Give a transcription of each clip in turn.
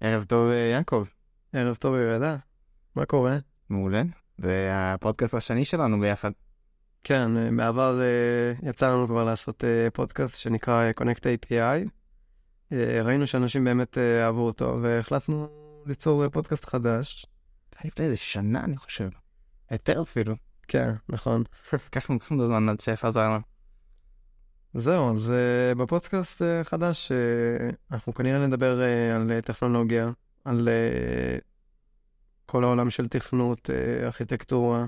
ערב טוב, אה, יעקב. ערב טוב, יהודה. מה קורה? מעולה. זה הפודקאסט השני שלנו ביחד. כן, אה, בעבר אה, יצא לנו כבר לעשות פודקאסט שנקרא Connect API. ראינו שאנשים באמת אה, אהבו אותו, והחלטנו ליצור פודקאסט חדש. זה היה לפני איזה שנה, אני חושב. יותר אפילו. כן, נכון. לקח לנו כמה זמן עד שחזרנו. זהו, אז אה, בפודקאסט אה, חדש אה, אנחנו כנראה נדבר על טכנולוגיה, על כל העולם של תכנות, ארכיטקטורה.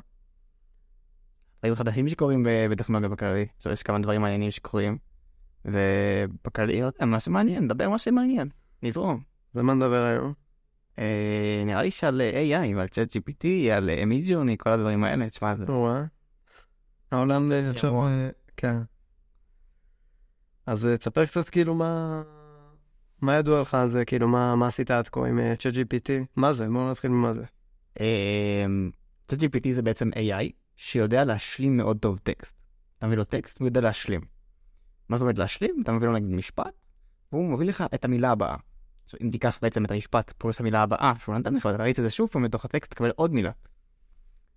דברים חדשים שקורים בטכנולוגיה בכללי. יש כמה דברים מעניינים שקורים. ובכללי, מה שמעניין, נדבר מה שמעניין. נזרום. זה מה נדבר היום? אה, נראה לי שעל AI ועל צ'אט GPT, על מידג'ורני, כל הדברים האלה. תשמע, זה... העולם עכשיו... כן. אז אה, תספר קצת כאילו מה... מה ידוע לך על זה? כאילו, מה, מה עשית עד כה עם אה, ChatGPT? מה זה? בואו נתחיל ממה זה. צ'אט GPT זה בעצם AI שיודע להשלים מאוד טוב טקסט. אתה מביא לו טקסט והוא יודע להשלים. מה זאת אומרת להשלים? אתה מביא לו נגיד משפט, והוא מביא לך את המילה הבאה. עכשיו, אם תיקח בעצם את המשפט פלוס המילה הבאה שהוא נתן לך, אתה תריץ את זה שוב פעם לתוך הטקסט, תקבל עוד מילה.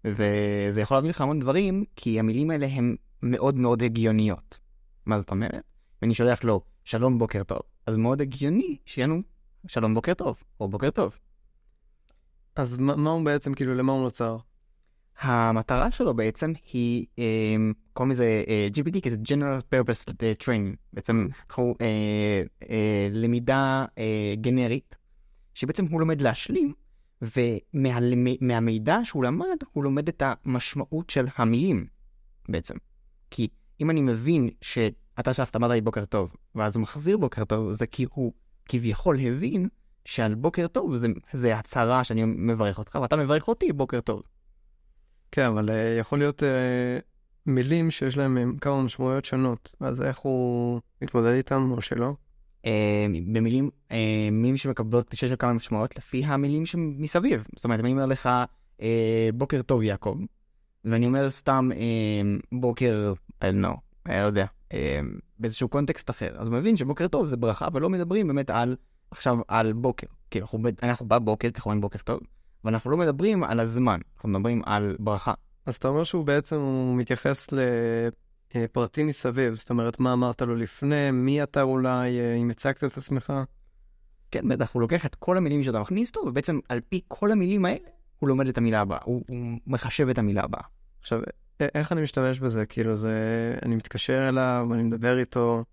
וזה יכול להביא לך המון דברים, כי המילים האלה הן מאוד מאוד הגיוניות. מה זאת אומרת? ואני שולח לו שלום בוקר טוב, אז מאוד הגיוני שיהיה לנו שלום בוקר טוב, או בוקר טוב. אז מה, מה הוא בעצם, כאילו, למה הוא נוצר? המטרה שלו בעצם היא, אה, קוראים לזה אה, GPT, כי זה General Purpose אה, Training, בעצם אנחנו אה, אה, למידה אה, גנרית, שבעצם הוא לומד להשלים, ומהמידע שהוא למד, הוא לומד את המשמעות של המילים, בעצם. כי אם אני מבין שאתה שלחת אמרת לי בוקר טוב, ואז הוא מחזיר בוקר טוב, זה כי הוא כביכול הבין שעל בוקר טוב זה, זה הצהרה שאני מברך אותך, ואתה מברך אותי בוקר טוב. כן, אבל אה, יכול להיות אה, מילים שיש להם אה, כמה משמעויות שונות. אז איך הוא מתמודד איתם או שלא? אה, במילים, אה, מילים שמקבלות, שיש לו כמה משמעויות לפי המילים שמסביב. זאת אומרת, אני אומר לך, אה, בוקר טוב יעקב, ואני אומר סתם אה, בוקר, אני לא, לא יודע, באיזשהו קונטקסט אחר, אז הוא מבין שבוקר טוב זה ברכה, ולא מדברים באמת על, עכשיו על בוקר. כאילו, אנחנו, אנחנו בבוקר, ככה אומרים בוקר טוב, ואנחנו לא מדברים על הזמן, אנחנו מדברים על ברכה. אז אתה אומר שהוא בעצם הוא מתייחס לפרטים מסביב, זאת אומרת, מה אמרת לו לפני, מי אתה אולי, אה, אם הצגת את עצמך. כן, בטח, הוא לוקח את כל המילים שאתה מכניס אותו, ובעצם על פי כל המילים האלה, הוא לומד את המילה הבאה, הוא, הוא מחשב את המילה הבאה. עכשיו, איך אני משתמש בזה? כאילו, זה... אני מתקשר אליו, אני מדבר איתו.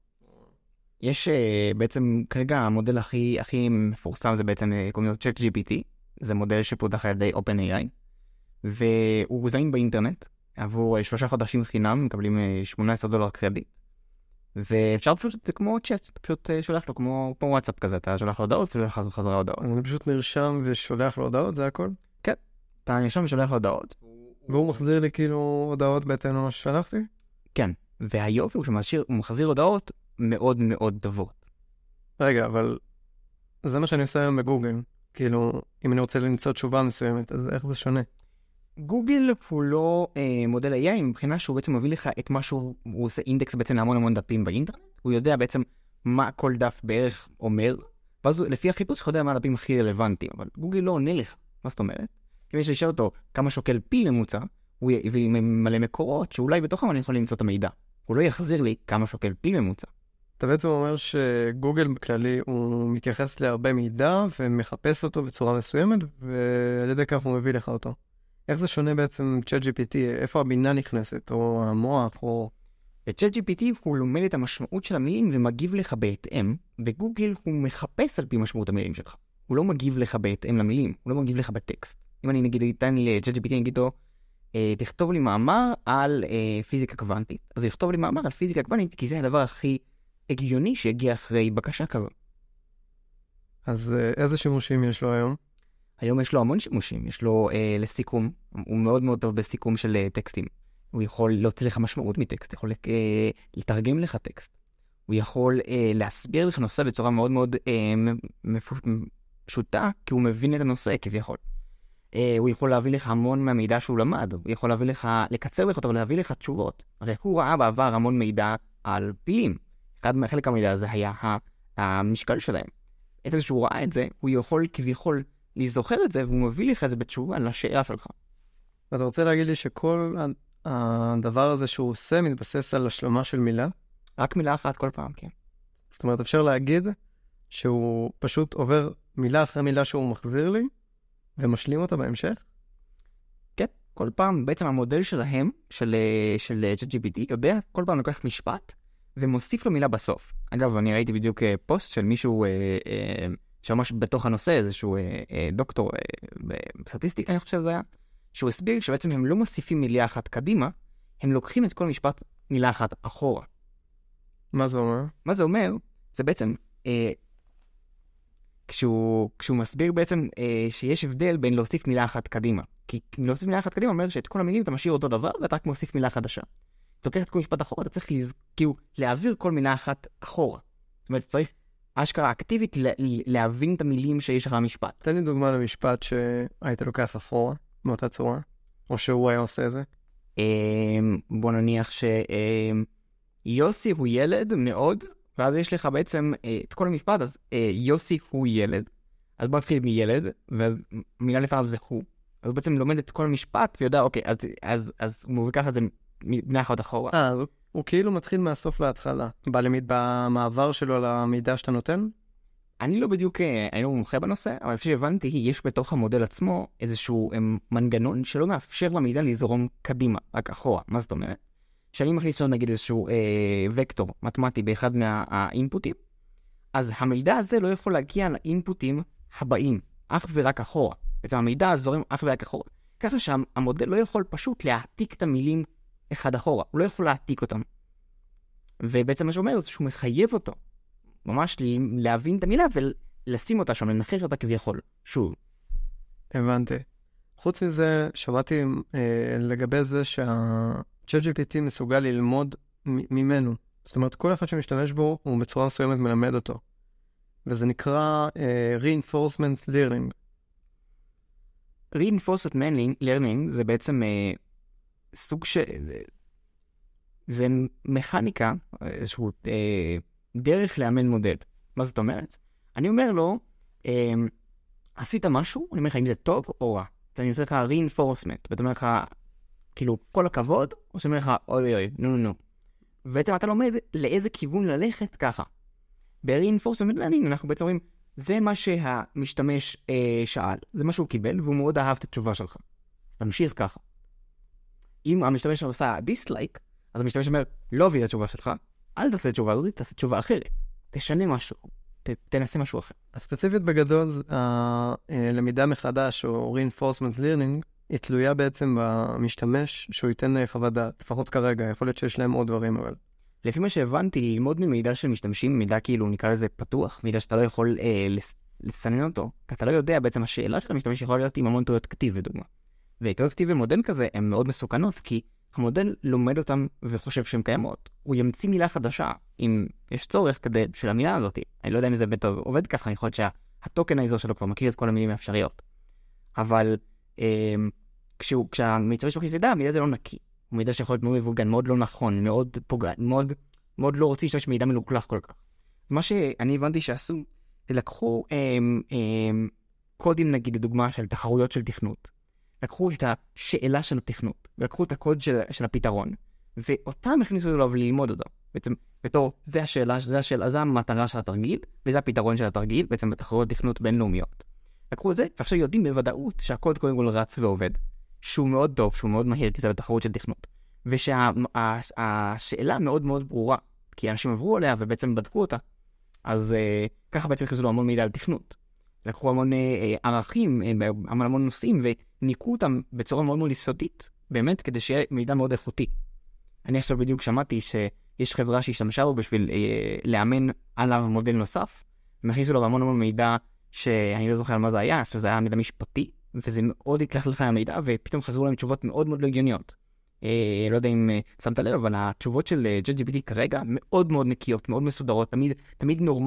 יש uh, בעצם כרגע המודל הכי הכי מפורסם זה בעצם uh, קוראים לו צ'אט GPT, זה מודל שפותח על ידי OpenAI, והוא זמין באינטרנט עבור uh, שלושה חודשים חינם, מקבלים uh, 18 דולר קרדיט. ואפשר פשוט, זה כמו צ'אט, אתה פשוט שולח לו כמו, כמו וואטסאפ כזה, אתה שולח לו הודעות ושולח לו חזרה הודעות. אני פשוט נרשם ושולח לו הודעות, זה הכל? אתה נרשם ושולח לו הודעות. והוא מחזיר לי כאילו הודעות בהתאם למה ששלחתי? כן, והיופי הוא שהוא מחזיר הודעות מאוד מאוד טובות. רגע, אבל זה מה שאני עושה היום בגוגל. כאילו, אם אני רוצה למצוא תשובה מסוימת, אז איך זה שונה? גוגל הוא לא אה, מודל AI מבחינה שהוא בעצם מביא לך את מה שהוא הוא עושה אינדקס בעצם להמון המון דפים באינטרנט, הוא יודע בעצם מה כל דף בערך אומר, ואז לפי החיפוש הוא יודע מה הדפים הכי רלוונטיים, אבל גוגל לא עונה לך, מה זאת אומרת? אם יש לשאול אותו כמה שוקל פי ממוצע, הוא יביא מלא מקורות שאולי בתוכם אני יכול למצוא את המידע. הוא לא יחזיר לי כמה שוקל פי ממוצע. אתה בעצם אומר שגוגל בכללי הוא מתייחס להרבה מידע ומחפש אותו בצורה מסוימת, ועל ידי כך הוא מביא לך אותו. איך זה שונה בעצם ChatGPT? איפה הבינה נכנסת, או המוח, או... וצ'אט GPT הוא לומד את המשמעות של המילים ומגיב לך בהתאם, בגוגל הוא מחפש על פי משמעות המילים שלך. הוא לא מגיב לך בהתאם למילים, הוא לא מגיב לך בטקסט. אם אני נגיד אתן לצ'אט GPT, אני אגיד לו, אה, תכתוב לי מאמר על אה, פיזיקה קוונטית. אז הוא יכתוב לי מאמר על פיזיקה קוונטית, כי זה הדבר הכי הגיוני שיגיע אחרי בקשה כזו. אז אה, איזה שימושים יש לו היום? היום יש לו המון שימושים, יש לו אה, לסיכום, הוא מאוד מאוד טוב בסיכום של אה, טקסטים. הוא יכול להוציא לך משמעות מטקסט, יכול אה, לתרגם לך טקסט. הוא יכול אה, להסביר לך נושא בצורה מאוד מאוד אה, מפוש... פשוטה, כי הוא מבין את הנושא כביכול. אה, הוא יכול להביא לך המון מהמידע שהוא למד, הוא יכול להביא לך, לקצר לך אותו ולהביא לך תשובות. הרי הוא ראה בעבר המון מידע על פילים. אחד מהחלק מהמידע הזה היה המשקל שלהם. עצם שהוא ראה את זה, הוא יכול כביכול לזוכר את זה, והוא מביא לך את זה בתשובה לשאלה שלך. ואתה רוצה להגיד לי שכל הדבר הזה שהוא עושה מתבסס על השלמה של מילה? רק מילה אחת כל פעם, כן. זאת אומרת, אפשר להגיד שהוא פשוט עובר מילה אחרי מילה שהוא מחזיר לי, ומשלים אותה בהמשך? כן, כל פעם, בעצם המודל שלהם, של, אה, של אה, ChatGPT, יודע, כל פעם לוקח משפט ומוסיף לו מילה בסוף. אגב, אני ראיתי בדיוק אה, פוסט של מישהו אה, אה, שממש בתוך הנושא, איזשהו אה, אה, דוקטור אה, בסטטיסטיקה, אני חושב שזה היה, שהוא הסביר שבעצם הם לא מוסיפים מילה אחת קדימה, הם לוקחים את כל משפט מילה אחת אחורה. מה זה אומר? מה זה אומר? זה בעצם, אה, כשהוא, כשהוא מסביר בעצם אה, שיש הבדל בין להוסיף מילה אחת קדימה. כי להוסיף מילה אחת קדימה אומר שאת כל המילים אתה משאיר אותו דבר ואתה רק מוסיף מילה חדשה. אתה לוקח את כל משפט אחורה, אתה צריך לז... כאילו להעביר כל מילה אחת אחורה. זאת אומרת, צריך אשכרה אקטיבית לה... להבין את המילים שיש לך במשפט. תן לי דוגמה למשפט שהיית לוקח אחורה, באותה צורה, או שהוא היה עושה את זה. אה, בוא נניח שיוסי הוא ילד מאוד, ואז יש לך בעצם אה, את כל המשפט, אז אה, יוסי הוא ילד. אז בוא נתחיל מילד, ואז מילה לפניו זה הוא. אז הוא בעצם לומד את כל המשפט ויודע, אוקיי, אז, אז, אז הוא ייקח את זה מבני אחת אחורה. אה, אז הוא, הוא כאילו מתחיל מהסוף להתחלה. בלמיד, במעבר שלו למידע שאתה נותן? אני לא בדיוק, אה, אני לא מומחה בנושא, אבל לפי שהבנתי, יש בתוך המודל עצמו איזשהו הם, מנגנון שלא מאפשר למידע לזרום קדימה, רק אחורה. מה זאת אומרת? כשאני מכניס לו נגיד איזשהו אה, וקטור מתמטי באחד מהאינפוטים, אז המידע הזה לא יכול להגיע לאינפוטים הבאים, אך ורק אחורה. בעצם המידע זורם אך ורק אחורה. ככה שהמודל לא יכול פשוט להעתיק את המילים אחד אחורה, הוא לא יכול להעתיק אותם. ובעצם מה שאומר זה שהוא מחייב אותו ממש להבין את המילה ולשים אותה שם, לנחש אותה כביכול. שוב. הבנתי. חוץ מזה, שמעתי אה, לגבי זה שה-ChatGPT מסוגל ללמוד ממנו. זאת אומרת, כל אחד שמשתמש בו, הוא בצורה מסוימת מלמד אותו. וזה נקרא אה, reinforcement learning. reinforcement learning זה בעצם אה, סוג של... זה מכניקה, איזשהו אה, דרך לאמן מודל. מה זאת אומרת? אני אומר לו, אה, עשית משהו, אני אומר לך אם זה טוב או רע. אז אני עושה לך reinforcement, ואתה אומר לך, כאילו, כל הכבוד, או שאני אומר לך, אוי אוי, נו נו נו. ובעצם אתה לומד לאיזה כיוון ללכת ככה. ב-reinforcement learning אנחנו בעצם אומרים, זה מה שהמשתמש אה, שאל, זה מה שהוא קיבל, והוא מאוד אהב את התשובה שלך. אז תמשיך ככה. אם המשתמש עושה דיסלייק, אז המשתמש אומר, לא אוהב את התשובה שלך, אל תעשה את התשובה הזאת, תעשה תשובה אחרת. תשנה משהו, ת, תנסה משהו אחר. אז ספציפית בגדול, הלמידה מחדש, או reinforcement learning, היא תלויה בעצם במשתמש שהוא ייתן חוות דעת, לפחות כרגע, יכול להיות שיש להם עוד דברים אבל. לפי מה שהבנתי, ללמוד ממידע של משתמשים, מידע כאילו נקרא לזה פתוח, מידע שאתה לא יכול אה, לסנן אותו, כי אתה לא יודע בעצם השאלה של המשתמש יכולה להיות עם המון טעויות כתיב לדוגמה. וטעויות כתיב במודל כזה הן מאוד מסוכנות, כי המודל לומד אותם וחושב שהן קיימות. הוא ימציא מילה חדשה, אם יש צורך כדי, של המילה הזאת. אני לא יודע אם זה באמת עובד ככה, יכול להיות שהטוקנייזר שלו כבר מכיר את כל המילים האפשריות. אבל כשהוא, כשהמשתמש מכניס ידע, המידע הזה לא נקי. הוא מידע שיכול להיות מאוד מבולגן, מאוד לא נכון, מאוד פוגע, מאוד, מאוד לא רוצה להשתמש במידע מלוכלך כל כך. מה שאני הבנתי שעשו, לקחו אה, אה, קודים נגיד לדוגמה של תחרויות של תכנות. לקחו את השאלה של התכנות, ולקחו את הקוד של, של הפתרון, ואותם הכניסו אליו ללמוד אותו. בעצם, בתור, זה השאלה, זה השאלה, זה המטרה של התרגיל, וזה הפתרון של התרגיל, בעצם בתחרויות תכנות בינלאומיות. לקחו את זה, ועכשיו יודעים בוודאות שהקוד קודם כל רץ ועובד, שהוא מאוד טוב, שהוא מאוד מהיר, כי זה בתחרות של תכנות. ושהשאלה מאוד מאוד ברורה, כי אנשים עברו עליה ובעצם בדקו אותה. אז uh, ככה בעצם הכניסו לו המון מידע על תכנות. לקחו המון uh, ערכים, uh, המון המון נושאים, וניקו אותם בצורה מאוד מאוד יסודית, באמת, כדי שיהיה מידע מאוד איכותי. אני עכשיו בדיוק שמעתי שיש חברה שהשתמשה בו בשביל uh, לאמן עליו מודל נוסף, הם הכניסו לו המון המון מידע שאני לא זוכר על מה זה היה, שזה היה מידע משפטי, וזה מאוד יקלח לך המידע, ופתאום חזרו להם תשובות מאוד מאוד לא הגיוניות. אה, לא יודע אם אה, שמת לב, אבל התשובות של אה, JGPT כרגע מאוד מאוד נקיות, מאוד מסודרות, תמיד, תמיד נור...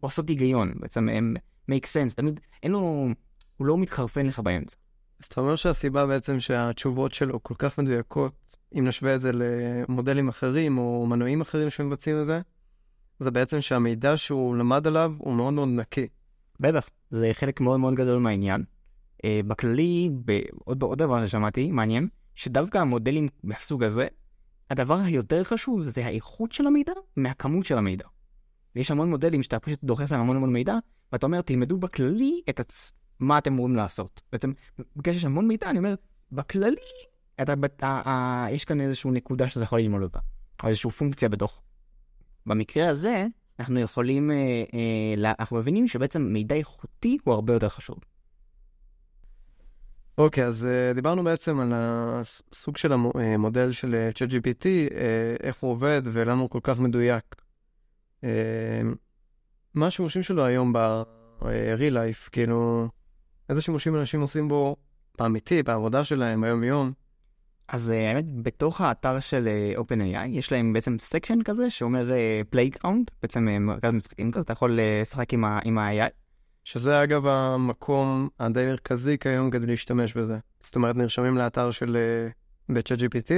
עושות היגיון, בעצם הם make sense, תמיד אין לו, הוא לא מתחרפן לך באמצע. אז אתה אומר שהסיבה בעצם שהתשובות שלו כל כך מדויקות, אם נשווה את זה למודלים אחרים או מנועים אחרים שמבצעים את זה, זה בעצם שהמידע שהוא למד עליו הוא מאוד מאוד נקי. בטח, זה חלק מאוד מאוד גדול מהעניין. אה, בכללי, עוד, עוד דבר ששמעתי, מעניין, שדווקא המודלים מהסוג הזה, הדבר היותר חשוב זה האיכות של המידע מהכמות של המידע. ויש המון מודלים שאתה פשוט דוחף להם המון המון מידע, ואתה אומר, תלמדו בכללי את הצ... מה אתם אמורים לעשות. בעצם, בגלל שיש המון מידע, אני אומר, בכללי, אתה, בת- ה- ה- יש כאן איזושהי נקודה שאתה יכול ללמוד אותה, או איזושהי פונקציה בתוך. במקרה הזה, אנחנו יכולים, אה, אה, אנחנו מבינים שבעצם מידע איכותי הוא הרבה יותר חשוב. אוקיי, אז אה, דיברנו בעצם על הסוג של המודל של אה, ChatGPT, אה, איך הוא עובד ולמה הוא כל כך מדויק. אה, מה השימושים שלו היום ב-real life, כאילו, איזה שימושים אנשים עושים בו באמיתי, בעבודה שלהם, ביום-יום? אז אה, האמת, בתוך האתר של אה, OpenAI, יש להם בעצם section כזה שאומר playground, בעצם אה, מרכז משחקים כזה, אתה יכול לשחק עם ה- עם ה-AI. שזה אגב המקום הדי מרכזי כיום כדי להשתמש בזה. זאת אומרת, נרשמים לאתר של ב-ChatGPT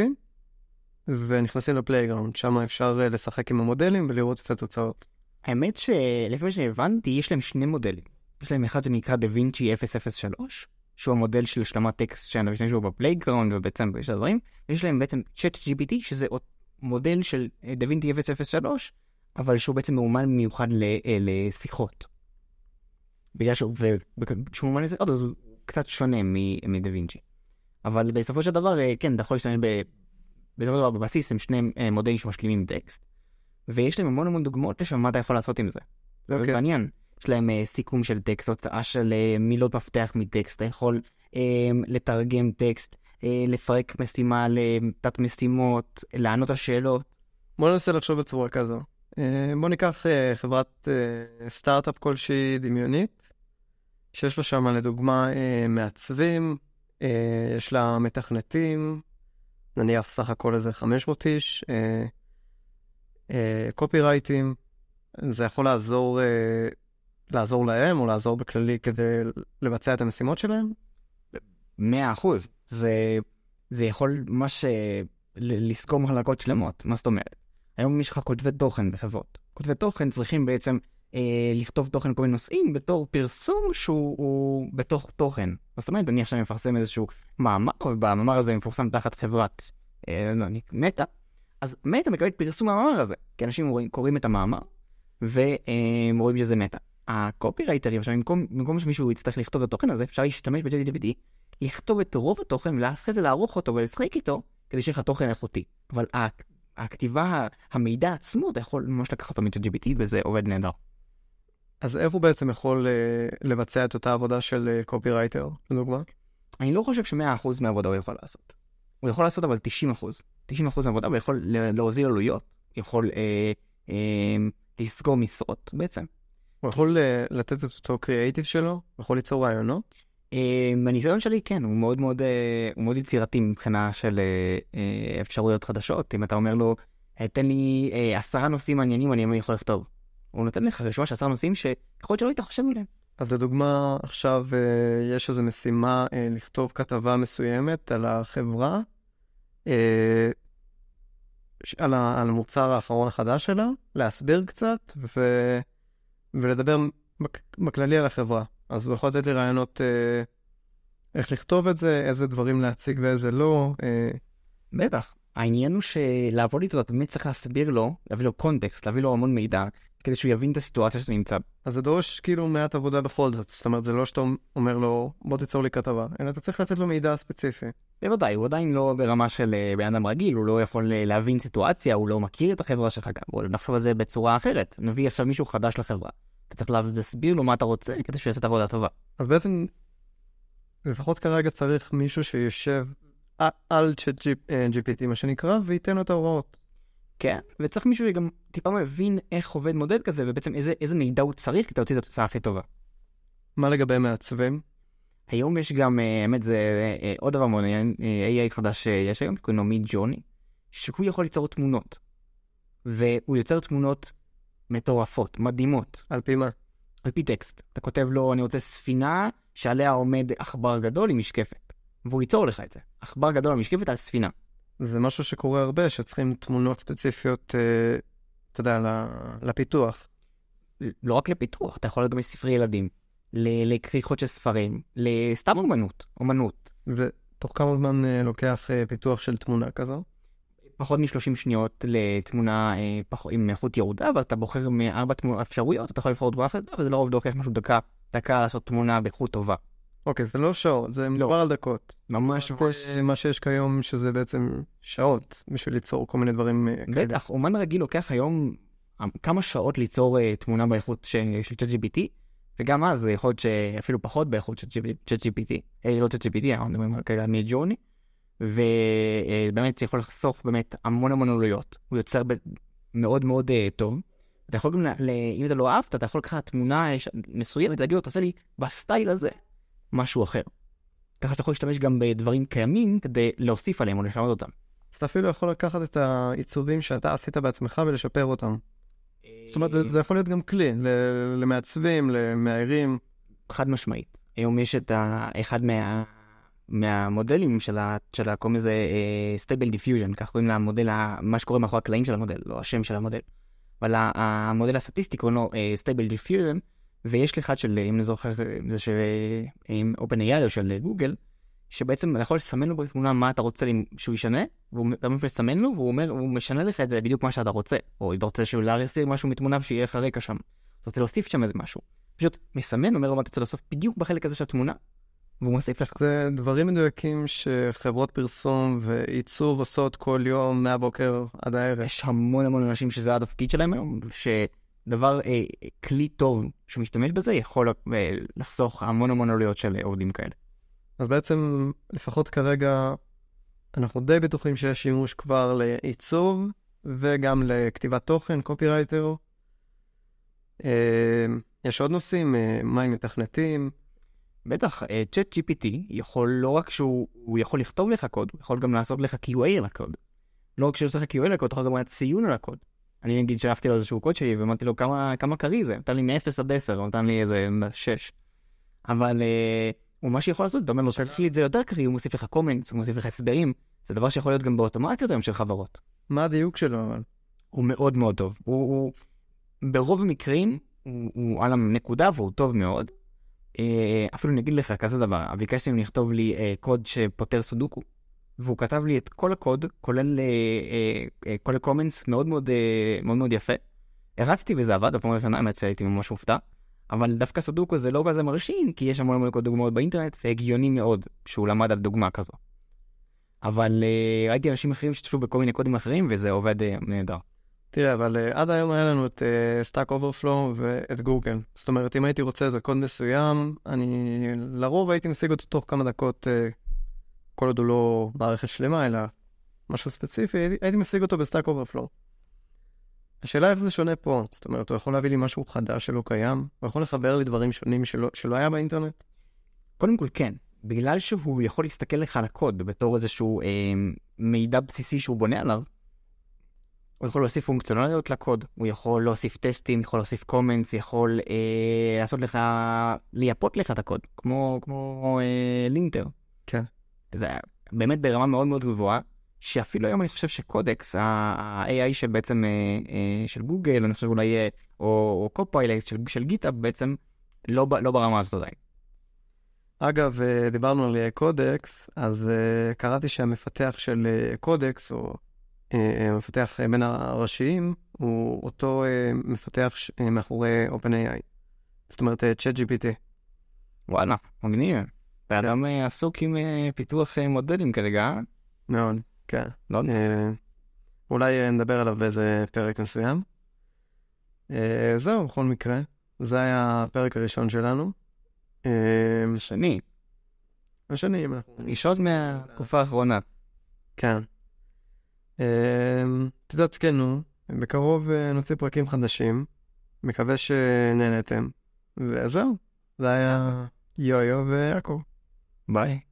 ונכנסים ל playground, שם אפשר לשחק עם המודלים ולראות את התוצאות. האמת שלפי מה שהבנתי, יש להם שני מודלים. יש להם אחד שנקרא דה וינצ'י 003, שהוא המודל של השלמת טקסט שאנחנו משתמשים בו ב playground ובעצם בשביל הדברים. ויש להם בעצם ChatGPT, שזה מודל של דה וינצ'י 003, אבל שהוא בעצם מאומן במיוחד ל- אה, לשיחות. בגלל שהוא, וכשהוא מאומן לשיחות אז הוא קצת שונה מ- מדה וינצ'י. אבל בסופו של דבר, אה, כן, אתה יכול להשתמש ב... בסופו של דבר בבסיס הם שני אה, מודלים שמשלימים טקסט. ויש להם המון המון דוגמאות לשם מה אתה יכול לעשות עם זה. זה אוקיי. מעניין. יש להם uh, סיכום של טקסט, הוצאה של uh, מילות מפתח מטקסט, אתה יכול uh, לתרגם טקסט, לפרק משימה לתת משימות, לענות על שאלות. בוא ננסה לחשוב בצורה כזו. אה, בוא ניקח אה, חברת אה, סטארט-אפ כלשהי דמיונית, שיש לה שם לדוגמה אה, מעצבים, אה, יש לה מתכנתים, נניח סך הכל איזה 500 איש, אה, אה, קופירייטים, זה יכול לעזור, אה, לעזור להם או לעזור בכללי כדי לבצע את המשימות שלהם? מאה אחוז. זה, זה יכול ממש אה, ל- לסגור מחלקות שלמות, מה זאת אומרת? היום יש לך כותבי תוכן בחברות. כותבי תוכן צריכים בעצם אה, לכתוב תוכן כל מיני נושאים בתור פרסום שהוא הוא בתוך תוכן. זאת אומרת, אני עכשיו מפרסם איזשהו מאמר, ובמאמר הזה מפורסם תחת חברת אה, לא, אני- מטא, אז מטא מקבלת פרסום מהמאמר הזה, כי אנשים רואים, קוראים את המאמר והם רואים שזה מטא. הקופירייטרים, עכשיו במקום, במקום שמישהו יצטרך לכתוב את התוכן הזה, אפשר להשתמש ב-JDBD, לכתוב את רוב התוכן ואחרי זה לערוך אותו ולשחק איתו, כדי שיהיה לך תוכן איכותי. אבל הכתיבה, המידע עצמו, אתה יכול ממש לקחת אותו מ-GPT וזה עובד נהדר. אז איך הוא בעצם יכול אה, לבצע את אותה עבודה של אה, קופירייטר, לדוגמה? אני לא חושב ש-100% מהעבודה הוא יכול לעשות. הוא יכול לעשות אבל 90%. 90% מהעבודה הוא יכול להוזיל עלויות, יכול אה, אה, לסגור משרות בעצם. הוא יכול אה, לתת את אותו קריאייטיב שלו? הוא יכול ליצור רעיונות? אה, בניסיון שלי כן, הוא מאוד מאוד, אה, הוא מאוד יצירתי מבחינה של אה, אפשרויות חדשות. אם אתה אומר לו, "אה, תן לי עשרה נושאים מעניינים, אני יכול לכתוב. הוא נותן לך רשימה של עשרה נושאים שיכול להיות שלא היית חושב עליהם. אז לדוגמה, עכשיו יש איזו משימה לכתוב כתבה מסוימת על החברה, על המוצר האחרון החדש שלה, להסביר קצת ו, ולדבר בכללי על החברה. אז הוא יכול לתת לי רעיונות אה, איך לכתוב את זה, איזה דברים להציג ואיזה לא. אה, בטח. העניין הוא שלעבוד איתו אתה באמת צריך להסביר לו, להביא לו קונטקסט, להביא לו המון מידע, כדי שהוא יבין את הסיטואציה שאתה נמצא. אז זה דורש כאילו מעט עבודה בכל זאת. זאת אומרת, זה לא שאתה אומר לו, בוא תיצור לי כתבה, אלא אתה צריך לתת לו מידע ספציפי. בוודאי, הוא עדיין לא ברמה של אה, בן אדם רגיל, הוא לא יכול אה, להבין סיטואציה, הוא לא מכיר את החברה שלך גם, בוא נחשוב על זה בצורה אחרת. נביא עכשיו מישהו חדש לחברה. אתה צריך להסביר לו מה אתה רוצה, כדי שהוא יעשה את העבודה טובה. אז בעצם, לפחות כרגע צריך מישהו שיושב על צ'אט אה, GPT, מה שנקרא, וייתן לו את ההוראות. כן, וצריך מישהו שגם טיפה מבין איך עובד מודל כזה, ובעצם איזה, איזה מידע הוא צריך כדי להוציא את התוצאה הכי טובה. מה לגבי מעצבים? היום יש גם, אה, האמת זה אה, אה, עוד דבר מעניין, AI חדש שיש היום, קוראים לו מיד ג'וני, שהוא יכול ליצור תמונות. והוא יוצר תמונות מטורפות, מדהימות, על פי מה? על פי טקסט. אתה כותב לו, אני רוצה ספינה שעליה עומד עכבר גדול עם משקפת. והוא ייצור לך את זה. עכבר גדול עם משקפת על ספינה. זה משהו שקורה הרבה, שצריכים תמונות ספציפיות, אה, אתה יודע, לפיתוח. לא רק לפיתוח, אתה יכול להיות גם בספרי ילדים. לכריכות של ספרים, לסתם אומנות, אומנות. ותוך כמה זמן אה, לוקח אה, פיתוח של תמונה כזו? פחות מ-30 שניות לתמונה אה, פח... עם איכות ירודה, ואתה בוחר מארבע תמונות אפשרויות, אתה יכול לבחור תמונה אחת, וזה לרוב לוקח משהו דקה, דקה לעשות תמונה באיכות טובה. אוקיי, זה לא שעות, זה מדובר על דקות. ממש ממש... מה שיש כיום, שזה בעצם שעות בשביל ליצור כל מיני דברים אה, כאלה. בטח, אומן רגיל לוקח היום אה, כמה שעות ליצור אה, תמונה באיכות של ChatGPT, וגם אז זה יכול להיות שאפילו פחות באיכות של ChatGPT, לא ChatGPT, אנחנו מדברים כרגע על מידג'ורני, ובאמת זה יכול לחסוך באמת המון המון עלויות, הוא יוצר מאוד מאוד טוב. אתה יכול גם, אם אתה לא אהבת, אתה יכול לקחת תמונה מסוימת, להגיד לו, תעשה לי בסטייל הזה משהו אחר. ככה שאתה יכול להשתמש גם בדברים קיימים כדי להוסיף עליהם או לשנות אותם. אז אתה אפילו יכול לקחת את העיצובים שאתה עשית בעצמך ולשפר אותם. זאת אומרת, זה, זה יכול להיות גם כלי למעצבים, למאיירים. חד משמעית. היום יש את ה... אחד מה... מהמודלים של ה... של ה... קוראים לזה Stable Diffusion, כך קוראים למודל, ה... מה שקורה מאחורי הקלעים של המודל, לא השם של המודל. אבל המודל הסטטיסטי קוראים לו Stable Diffusion, ויש לי אחד של, אם אני זוכר, זה של OpenAI או של גוגל, שבעצם אתה יכול לסמן לו בתמונה מה אתה רוצה שהוא ישנה, והוא באמת מסמן לו, והוא אומר, הוא משנה לך את זה בדיוק מה שאתה רוצה. או אם אתה רוצה שהוא יסיר משהו מתמונה שיהיה לך רקע שם. אתה רוצה להוסיף שם איזה משהו. פשוט מסמן, אומר לו מה אתה רוצה להוסיף בדיוק בחלק הזה של התמונה, והוא מוסיף לך. זה דברים מדויקים שחברות פרסום ועיצוב עושות כל יום מהבוקר עד הערב. יש המון המון אנשים שזה התפקיד שלהם היום, שדבר, אה, כלי טוב שמשתמש בזה יכול אה, לחסוך המון המון עלויות של עובדים כאלה. אז בעצם, לפחות כרגע, אנחנו די בטוחים שיש שימוש כבר לעיצוב וגם לכתיבת תוכן, קופירייטר. אה, יש עוד נושאים, אה, מה עם מתכנתים? בטח, צ'אט GPT יכול לא רק שהוא הוא יכול לכתוב לך קוד, הוא יכול גם לעשות לך QA לקוד. לא רק עושה לך QA לקוד, אתה יכול גם לעשות ציון על הקוד. אני נגיד שלחתי לו איזשהו קוד שלי ואמרתי לו כמה, כמה קריא זה, נתן לי מ-0 עד 10, הוא נתן לי איזה 6. אבל אה, הוא מה שיכול לעשות, אתה אומר לו שיש לי את זה יותר קריא, הוא מוסיף לך קומנטס, הוא מוסיף לך הסברים, זה דבר שיכול להיות גם באוטומציות היום של חברות. מה הדיוק שלו אבל? הוא מאוד מאוד טוב. הוא, הוא ברוב המקרים, הוא, הוא על הנקודה והוא טוב מאוד. אה, אפילו אני אגיד לך כזה דבר, ביקשתי ממנו לכתוב לי אה, קוד שפותר סודוקו, והוא כתב לי את כל הקוד, כולל אה, אה, אה, כל הקומנס מאוד מאוד, מאוד מאוד יפה. הרצתי וזה עבד, בפעם הראשונה האמת שהייתי ממש מופתע, אבל דווקא סודוקו זה לא כזה מרשים, כי יש המון המון דוגמאות באינטרנט, והגיוני מאוד שהוא למד על דוגמה כזו. אבל ראיתי אנשים אחרים שהשתמשו בכל מיני קודים אחרים, וזה עובד נהדר. תראה, אבל עד היום היה לנו את Stack Overflow ואת גוגל. זאת אומרת, אם הייתי רוצה איזה קוד מסוים, אני לרוב הייתי משיג אותו תוך כמה דקות, כל עוד הוא לא מערכת שלמה, אלא משהו ספציפי, הייתי, משיג אותו ב Stack Overflow. השאלה איך זה שונה פה, זאת אומרת, הוא יכול להביא לי משהו חדש שלא קיים, הוא יכול לחבר לי דברים שונים שלא, שלא היה באינטרנט. קודם כל כן, בגלל שהוא יכול להסתכל לך על הקוד בתור איזשהו אה, מידע בסיסי שהוא בונה עליו, הוא יכול להוסיף פונקציונליות לקוד, הוא יכול להוסיף טסטים, יכול להוסיף קומנטס, יכול אה, לעשות לך, לייפות לך את הקוד, כמו, כמו אה, לינטר. כן. זה באמת ברמה מאוד מאוד גבוהה, שאפילו היום אני חושב שקודקס, ה-AI של בעצם, אה, אה, של גוגל, אני חושב אולי, אה, או, או Copilot של, של GitHub בעצם, לא, לא ברמה הזאת עדיין. אגב, דיברנו על קודקס, אז קראתי שהמפתח של קודקס, או המפתח בין הראשיים, הוא אותו מפתח מאחורי OpenAI. זאת אומרת, ChatGPT. וואלה, מגניב. בן אדם אה, עסוק עם אה, פיתוח אה, מודלים כרגע? מאוד, כן. לא אולי נדבר עליו באיזה פרק מסוים. זהו, בכל מקרה. זה היה הפרק הראשון שלנו. אה, שני, השני, אם אנחנו... ראשון מהתקופה האחרונה. כן. תתעדכנו, בקרוב אה, נוציא פרקים חדשים. מקווה שנהנתם. וזהו, זה היה יו-יו ויעקב. Bye.